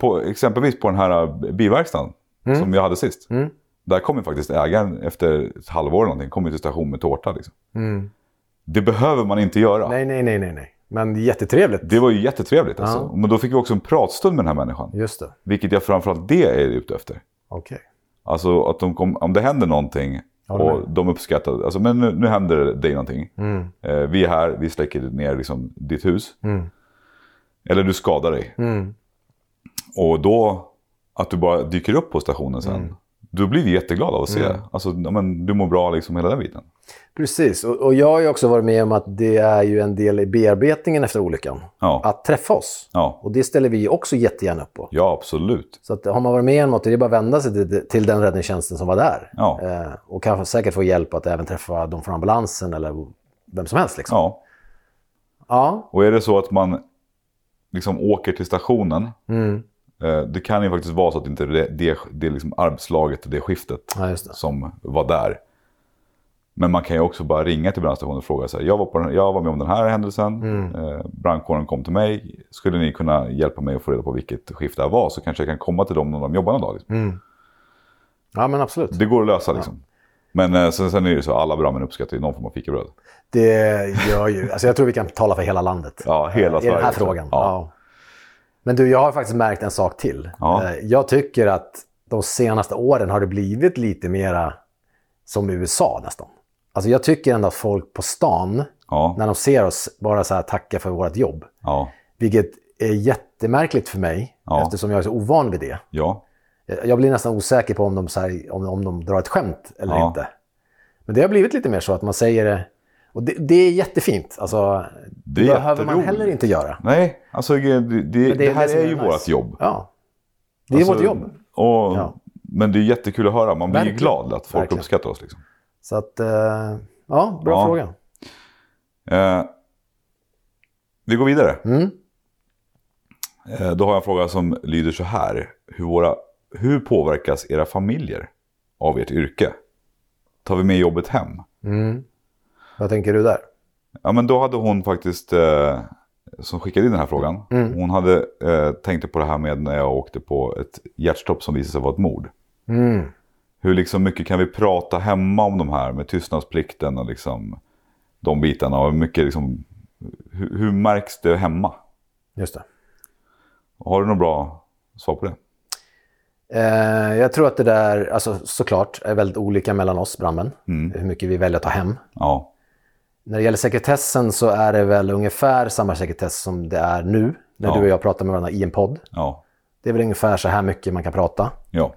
på, exempelvis på den här eh, biverkstaden som jag hade sist. Mm. Där kom ju faktiskt ägaren efter ett halvår eller någonting, kom ju till station med tårta. Liksom. Mm. Det behöver man inte göra. Nej, nej, nej, nej, nej. Men jättetrevligt. Det var ju jättetrevligt. Alltså. Ja. Men då fick vi också en pratstund med den här människan. Just det. Vilket jag framförallt det är ute efter. Okej. Alltså att de kom, om det händer någonting och de uppskattar, alltså men nu, nu händer det dig någonting. Mm. Eh, vi är här, vi släcker ner liksom ditt hus. Mm. Eller du skadar dig. Mm. Och då, att du bara dyker upp på stationen sen. Mm. Då blir vi jätteglada av att se. Alltså, ja, men, du mår bra liksom hela den biten. Precis. Och, och jag har ju också varit med om att det är ju en del i bearbetningen efter olyckan. Ja, Att träffa oss. ja. Och det ställer vi också jättegärna upp på. ja absolut. Så att har man varit med om något, det är bara att vända sig till, till den räddningstjänsten som var där. Ja. Eh, och kanske säkert få hjälp att även träffa de från ambulansen eller vem som helst. Liksom. Ja. Ja. Och är det så att man liksom åker till stationen. Mm. Eh, det kan ju faktiskt vara så att inte det, det, det liksom arbetslaget, det skiftet ja, det. som var där. Men man kan ju också bara ringa till brandstationen och fråga sig. Jag var, på den, jag var med om den här händelsen. Mm. Eh, brandkåren kom till mig. Skulle ni kunna hjälpa mig att få reda på vilket skift det här var? Så kanske jag kan komma till dem när de jobbar någon dag. Liksom. Mm. Ja, men absolut. Det går att lösa liksom. Men eh, sen, sen är det ju så, alla brandmän uppskattar ju någon form av fikabröd. Det gör ju... Alltså jag tror vi kan tala för hela landet. Ja, hela eh, I den Sverige här frågan. Ja. Ja. Men du, jag har faktiskt märkt en sak till. Ja. Eh, Jag tycker att de senaste åren har det blivit lite mera som USA nästan. Alltså jag tycker ändå att folk på stan, Ja, när de ser oss, bara så här tackar för vårt jobb. ja, Vilket är jättemärkligt för mig, Ja. eftersom jag är så ovan vid det. ja. Jag blir nästan osäker på om de, här, om, om de drar ett skämt eller inte. Men det har blivit lite mer så att man säger det. Och det, det är jättefint. Alltså, Det det behöver man heller inte göra. Nej, alltså det, det, det, här är är ju nice. vårt jobb. Ja. Det är Alltså, vårt jobb. Och, Ja. Men det är jättekul att höra. Man blir Verkligen. glad att folk Verkligen. uppskattar oss. Liksom. Så att, eh, Ja, bra Ja. fråga. Eh, vi går vidare. Mm. Eh, då har jag en fråga som lyder så här. Hur, våra, hur påverkas era familjer av ert yrke? Tar vi med jobbet hem? Mm. Vad tänker du där? Ja, men då hade hon faktiskt, eh, som skickade in den här frågan, hon hade eh, tänkt på det här med när jag åkte på ett hjärtstopp som visade sig vara ett mord. Mm. Hur liksom mycket kan vi prata hemma om de här med tystnadsplikten och liksom de bitarna? Och mycket liksom, hur, hur märks det hemma? Just det. Har du något bra svar på det? Eh, jag tror att det där, alltså såklart, är väldigt olika mellan oss brandmän. Mm. Hur mycket vi väljer att ta hem. Ja, När det gäller sekretessen så är det väl ungefär samma sekretess som det är nu. När Ja. du och jag pratar med varandra i en podd. ja, Det är väl ungefär så här mycket man kan prata. ja,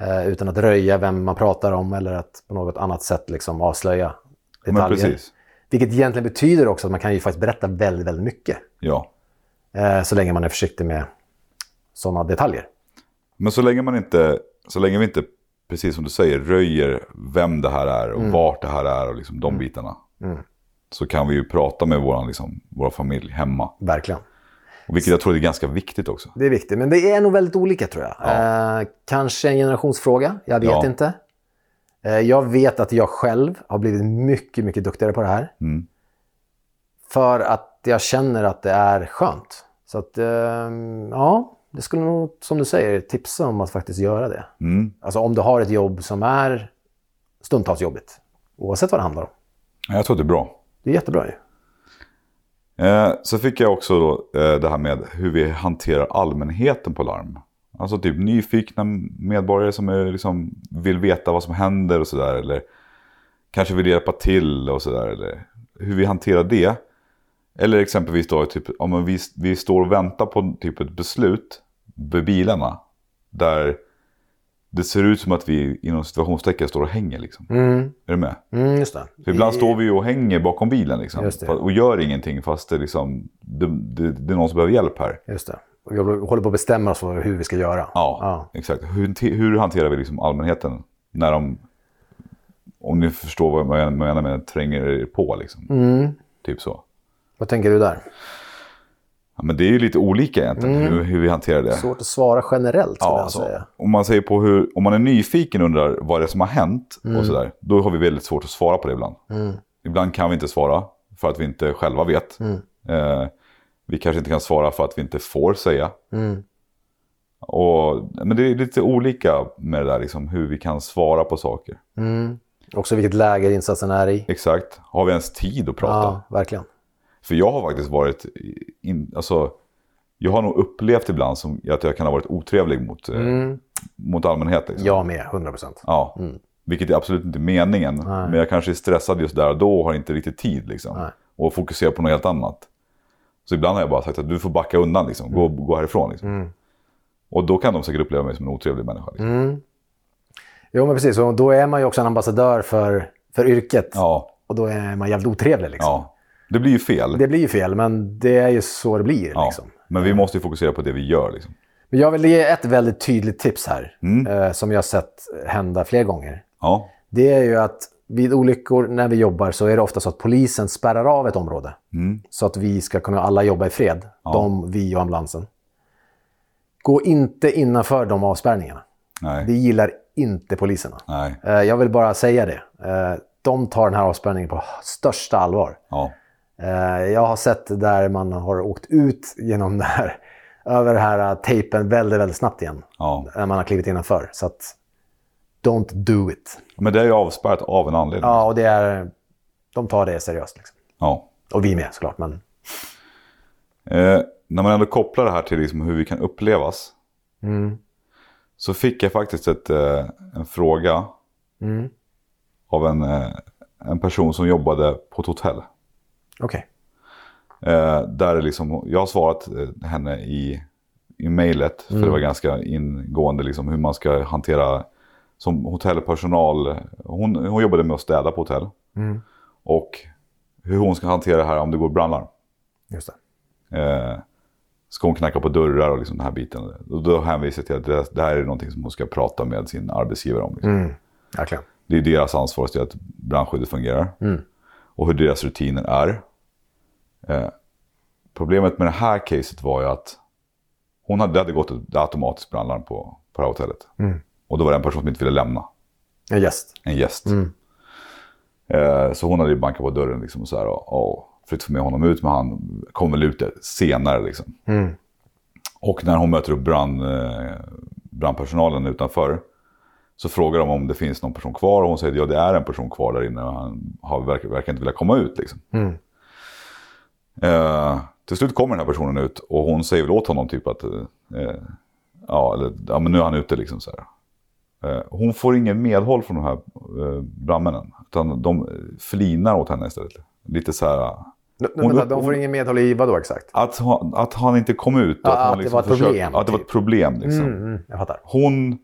Eh, utan att röja vem man pratar om eller att på något annat sätt liksom avslöja detaljer. Vilket egentligen betyder också att man kan ju faktiskt berätta väldigt, väldigt mycket. Ja. Eh, så länge man är försiktig med sådana detaljer. Men så länge man inte, så länge vi inte, precis som du säger, röjer vem det här är och vart det här är och liksom de bitarna. Så kan vi ju prata med våran, liksom, vår familj hemma. Verkligen. Och vilket jag tror är ganska viktigt också. Det är viktigt, men det är nog väldigt olika tror jag. Eh, kanske en generationsfråga, jag vet Ja. inte. Eh, jag vet att jag själv har blivit mycket, mycket duktigare på det här. Mm. För att jag känner att det är skönt. Så att, eh, ja, det skulle nog, som du säger, tipsa om att faktiskt göra det. Mm. Alltså om du har ett jobb som är stundtals jobbigt, oavsett vad det handlar om. Jag tror att det är bra. Det är jättebra ju. Eh, så fick jag också då, eh, det här med hur vi hanterar allmänheten på larm. Alltså typ nyfikna medborgare som är, liksom, vill veta vad som händer och sådär. Eller kanske vill hjälpa till och sådär. Hur vi hanterar det. Eller exempelvis då, typ, om vi, vi står och väntar på typ ett beslut med bilarna. Där det ser ut som att vi inom situationstecken står och hänger. Liksom. Mm, Är du med? mm, just det. För ibland står vi och hänger bakom bilen liksom, och gör ingenting fast det, liksom, det, det, det är någon som behöver hjälp här. Just det. Och vi håller på att bestämma oss för hur vi ska göra. Ja, exakt. Hur, hur hanterar vi liksom allmänheten när de, om ni förstår vad jag menar med tränger er på liksom. Mm. Typ så. Vad tänker du där? Ja, men det är ju lite olika egentligen hur, hur vi hanterar det. Svårt att svara generellt skulle Ja, jag alltså, säga. om man säger på hur, om man är nyfiken och undrar vad det är som har hänt och sådär, då har vi väldigt svårt att svara på det ibland. Ibland kan vi inte svara för att vi inte själva vet. Eh, vi kanske inte kan svara för att vi inte får säga. Och, men det är lite olika med det där, liksom, hur vi kan svara på saker. Också vilket läge insatsen är i. Exakt. Har vi ens tid att prata? Ja, verkligen. För jag har faktiskt varit, in, alltså, jag har nog upplevt ibland som att jag kan ha varit otrevlig mot, eh, mot allmänheten. Liksom. Jag med, 100 procent. Ja. Vilket är absolut inte meningen. Men jag kanske är stressad just där och då och har inte riktigt tid. Liksom. Nej. Och fokuserar på något helt annat. Så ibland har jag bara sagt att du får backa undan. Liksom. Gå, gå härifrån. Liksom. Och då kan de säkert uppleva mig som en otrevlig människa. Liksom. Jo, men precis. Och då är man ju också en ambassadör för, för yrket. Ja, Och då är man jävligt otrevlig. Liksom. ja. Det blir ju fel. Det blir ju fel, men det är ju så det blir. ja. Liksom. Men vi måste ju fokusera på det vi gör. Liksom. Men jag vill ge ett väldigt tydligt tips här, Mm. eh, som jag har sett hända fler gånger. Ja, Det är ju att vid olyckor när vi jobbar så är det ofta så att polisen spärrar av ett område. Mm. Så att vi ska kunna alla jobba i fred. De, vi och ambulansen. Gå inte innanför de avspärrningarna. nej, Det gillar inte poliserna. nej, Eh, Jag vill bara säga det. Eh, De tar den här avspärrningen på största allvar. ja, Jag har sett där man har åkt ut genom det här, över den här eh, tejpen väldigt, väldigt snabbt igen. ja. När man har klivit innanför. Så att, don't do it. Men det är ju avspärrat av en anledning. Ja, och det är, de tar det seriöst. Liksom. Ja. Och vi med såklart. Men Eh, när man ändå kopplar det här till liksom hur vi kan upplevas. Så fick jag faktiskt ett, eh, en fråga av en, eh, en person som jobbade på ett hotell. Okej. Eh, där liksom, jag har svarat eh, henne i, i mejlet, för det var ganska ingående liksom, hur man ska hantera som hotellpersonal. Hon, hon jobbade med att städa på hotell. Och hur hon ska hantera det här om det går brandlarm. Just det. Eh, ska hon knacka på dörrar och liksom den här biten. Och då hänvisar jag till att det, det här är någonting som hon ska prata med sin arbetsgivare om. Liksom. Mm. Det är deras ansvar att se att brandskyddet fungerar. Och hur deras rutiner är. Eh, problemet med det här caset var ju att hon hade, det hade gått ett automatiskt brandlarm på, på det här hotellet. Och då var det en person som inte ville lämna. En gäst. En gäst. Eh, så hon hade ju bankat på dörren liksom och så här. Och, och försökt få med honom ut, men han kom väl ut senare. Liksom. Och när hon möter upp brand, eh, brandpersonalen utanför så frågar de om det finns någon person kvar och hon säger ja det är en person kvar där inne och han har, verkar, verkar inte vilja komma ut. Liksom. Eh, till slut kommer den här personen ut och hon säger väl åt honom typ att eh, ja, eller, ja, men nu är han ute. Liksom, så. Eh, hon får ingen medhåll från de här eh, brandmännen. Utan de flinar åt henne istället. Lite så här... Hon- vänta, de får ingen medhåll i vad då exakt? Att, att han inte kom ut. Ja, att, hon att det var ett problem, Att det var ett typ. problem. Liksom. Mm, mm, jag fattar. Hon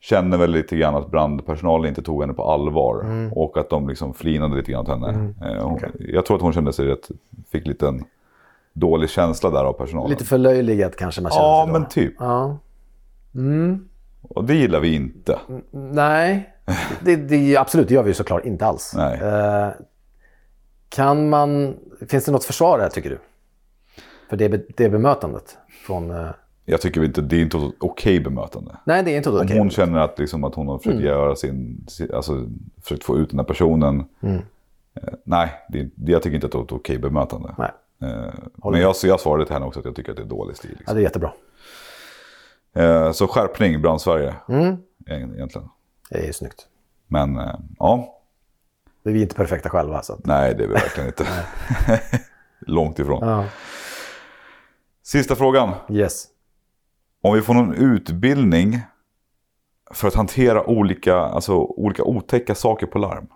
känner väl lite grann att brandpersonalen inte tog henne på allvar. Mm. Och att de liksom flinade lite grann åt henne. Eh, hon, Jag tror att hon kände sig rätt, fick lite en dålig känsla där av personalen. Lite förlöjligat kanske man känner ja, sig då. men typ. Ja. Och det gillar vi inte. Nej, det, det, absolut, det gör vi ju såklart inte alls. Eh, kan man... Finns det något försvar här, tycker du? För det, det bemötandet? Från, eh, Jag tycker inte, det är inte okej bemötande. nej, det är inte Om okej. hon känner att, liksom, att hon har försökt göra sin, alltså försökt få ut den här personen. Eh, nej, det, det, jag tycker inte att det är ett okej bemötande. Nej. Eh, men jag, jag svarade till henne också att jag tycker att det är dålig stil. Ja, Liksom. det är jättebra. Eh, så skärpning, Brand-Sverige. Mm. eg- Egentligen. Det är snyggt. Men ja, Vi är inte perfekta själva. Så att, nej det är vi verkligen inte. Långt ifrån. ja. Sista frågan. Yes. Om vi får någon utbildning för att hantera olika, alltså, olika otäcka saker på larm.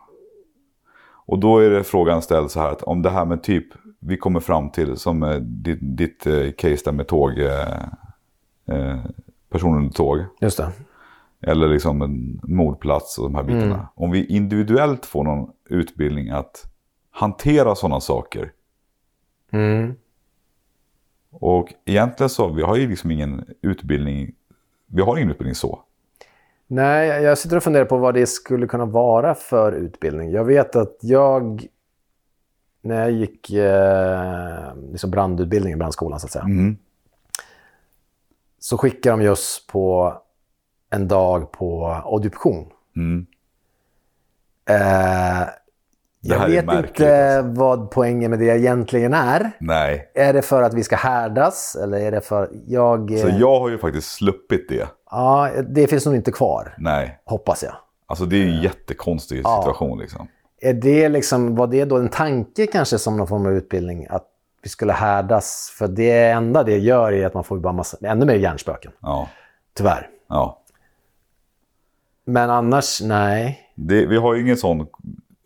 Och då är det frågan ställd så här att om det här med typ, vi kommer fram till som eh, ditt, ditt eh, case där med tåg, eh, eh, personen under tåg. Just det. Eller liksom en mordplats och de här bitarna. Om vi individuellt får någon utbildning att hantera sådana saker. Mm. Och egentligen så, vi har ju liksom ingen utbildning, vi har ingen utbildning så. Nej, jag sitter och funderar på vad det skulle kunna vara för utbildning. Jag vet att jag, när jag gick eh, liksom brandutbildningen, brandskolan så att säga, Mm. så skickade de just på en dag på obduktion. Mm. Eh, jag vet inte vad poängen med det egentligen är. Nej, Är det för att vi ska härdas eller är det för... Jag, så eh, jag har ju faktiskt sluppit det. Ja, det finns nog inte kvar, Nej, hoppas jag. alltså det är ju en jättekonstig situation liksom. Är det liksom, var det då en tanke kanske som någon form av utbildning? Att vi skulle härdas? För det enda det gör är att man får bara massa, ännu mer hjärnspöken. Ja, Tyvärr. ja. Men annars, nej. Det, vi har ju ingen sån,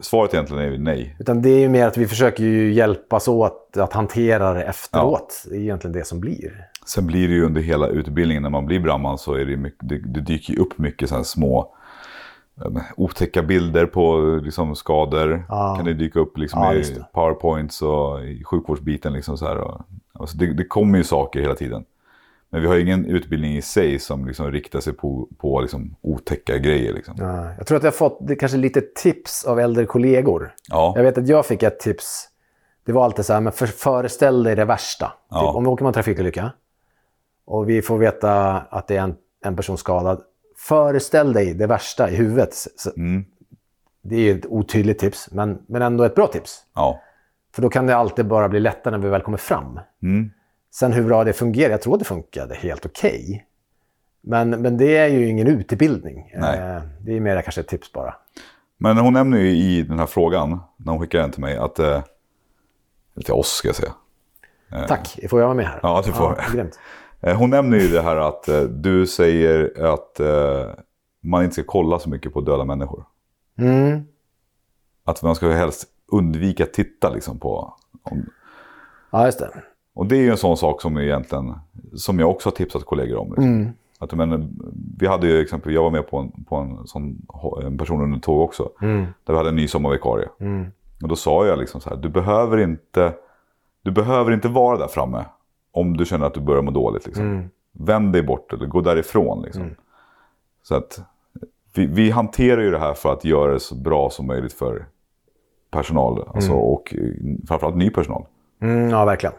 svaret egentligen är ju nej. Utan det är ju mer att vi försöker ju hjälpas åt att hantera det efteråt. Det är egentligen det som blir. Sen blir det ju under hela utbildningen när man blir brandman så är det, mycket, det, det dyker ju upp mycket så små eh, otäcka bilder på liksom, skador. Ja. Kan det dyka upp liksom, Ja, i powerpoints och i sjukvårdsbiten. Liksom, så här, alltså, det, det kommer ju saker hela tiden. Men vi har ingen utbildning i sig som liksom, riktar sig på, på liksom, otäcka grejer. Liksom. Ja, Jag tror att jag har fått kanske lite tips av äldre kollegor. Ja. Jag vet att jag fick ett tips. Det var alltid så här, men för, föreställ dig det värsta. Ja. Typ, om vi åker på en trafikolycka och vi får veta att det är en, en person skadad. Föreställ dig det värsta i huvudet. Så, Mm. Det är ett otydligt tips, men, men ändå ett bra tips. Ja. För då kan det alltid bara bli lättare när vi väl kommer fram. Mm. Sen hur bra det fungerar, jag tror det funkade helt okej. Men, men det är ju ingen utbildning. Nej. Eh, Det är mer kanske ett tips bara. Men hon nämner ju i den här frågan, när hon skickar den till mig, att... Eh, eller till oss ska jag säga. Tack, får jag vara med här? Ja, du får. Ja, grymt. Eh, Hon nämner ju det här att eh, du säger att eh, man inte ska kolla så mycket på döda människor. Mm. Att man ska helst undvika att titta liksom på... Om, Ja, just det. Och det är ju en sån sak som egentligen, som jag också har tipsat kollegor om. Liksom. Att, men, vi hade ju exempel, jag var med på en, på en sån en person under tåg också. Där vi hade en ny sommarvikarie. Och då sa jag liksom så här, du behöver inte, du behöver inte vara där framme. Om du känner att du börjar må dåligt. Liksom. Vänd dig bort eller gå därifrån. Liksom. Så att vi, vi hanterar ju det här för att göra det så bra som möjligt för personal. Alltså, Och eh, framförallt ny personal. Mm, ja, verkligen.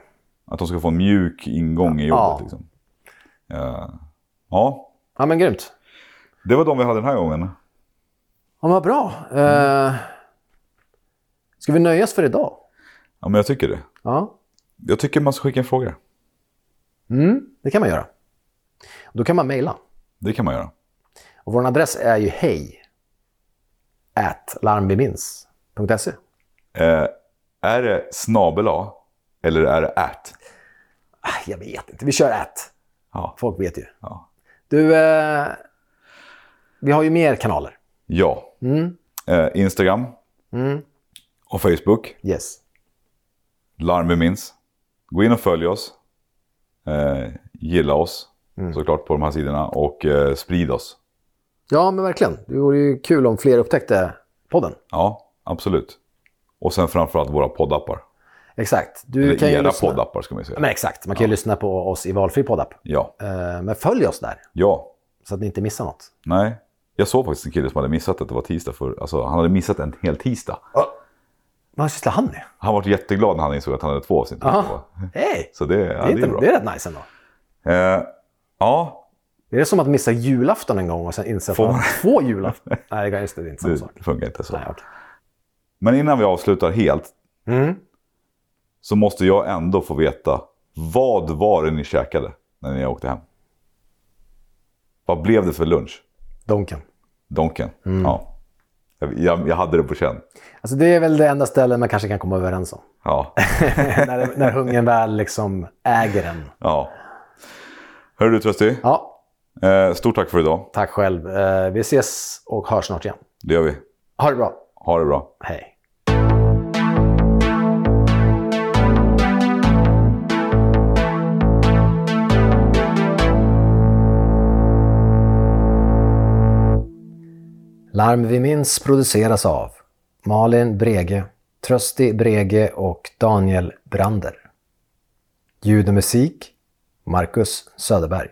Att de ska få en mjuk ingång i jobbet. Ja. Liksom. Eh, ja, Ja, men grymt. det var de vi hade den här gången. Ja, men vad bra. Eh, ska vi nöja oss för idag? Ja, men jag tycker det. Ja. Jag tycker man ska skicka en fråga. Mm, det kan man göra. Då kan man mejla. Det kan man göra. Och vår adress är ju hej at larmbemins.se. Eh, är det snabel eller är det at? Ah, Jag vet inte, vi kör at. Ja. Folk vet ju. Ja. Du, eh, vi har ju mer kanaler. ja. Mm. Eh, Instagram Mm. och Facebook. Yes. Larm vi minns. Gå in och följ oss. Eh, gilla oss såklart på de här sidorna och eh, sprid oss. Ja, men verkligen. Det vore ju kul om fler upptäckte podden. Ja, absolut. Och sen framförallt våra poddappar. Exakt. Du Eller kan ju era lyssna. poddappar ska man ju säga. Men exakt. Man kan ju lyssna på oss i valfri poddapp. Ja. Eh, Men följ oss där, Ja. så att ni inte missar något. Nej. Jag såg faktiskt en kille som hade missat att det var tisdag. För, alltså, han hade missat en hel tisdag. Vad sysslar han med? Han var jätteglad när han insåg att han hade två avsnitt. Hej! Så det, ja, Det, det är är inte, bra. det är rätt nice ändå. Eh, ja, Det är som att missa julafton en gång och sen inse att Får man har två julafton. Nej, just det, det är inte samma sak. det funkar inte så. Nej, okej. Men innan vi avslutar helt Mm. Så måste jag ändå få veta vad var det ni käkade när ni åkte hem? Vad blev det för lunch? Donken. Donken? Mm. Ja. Jag, jag, hade det på känn. Alltså det är väl det enda stället man kanske kan komma överens om. Ja. när, när hungern väl liksom äger en. ja. Hörru du Trösti, Ja, eh, stort tack för idag. tack själv. Eh, Vi ses och hörs snart igen. Det gör vi. Ha det bra. Ha det bra. Hej. Larm vi minns produceras av Malin Brege, Trösti Brege och Daniel Brander. Ljud och musik Marcus Söderberg.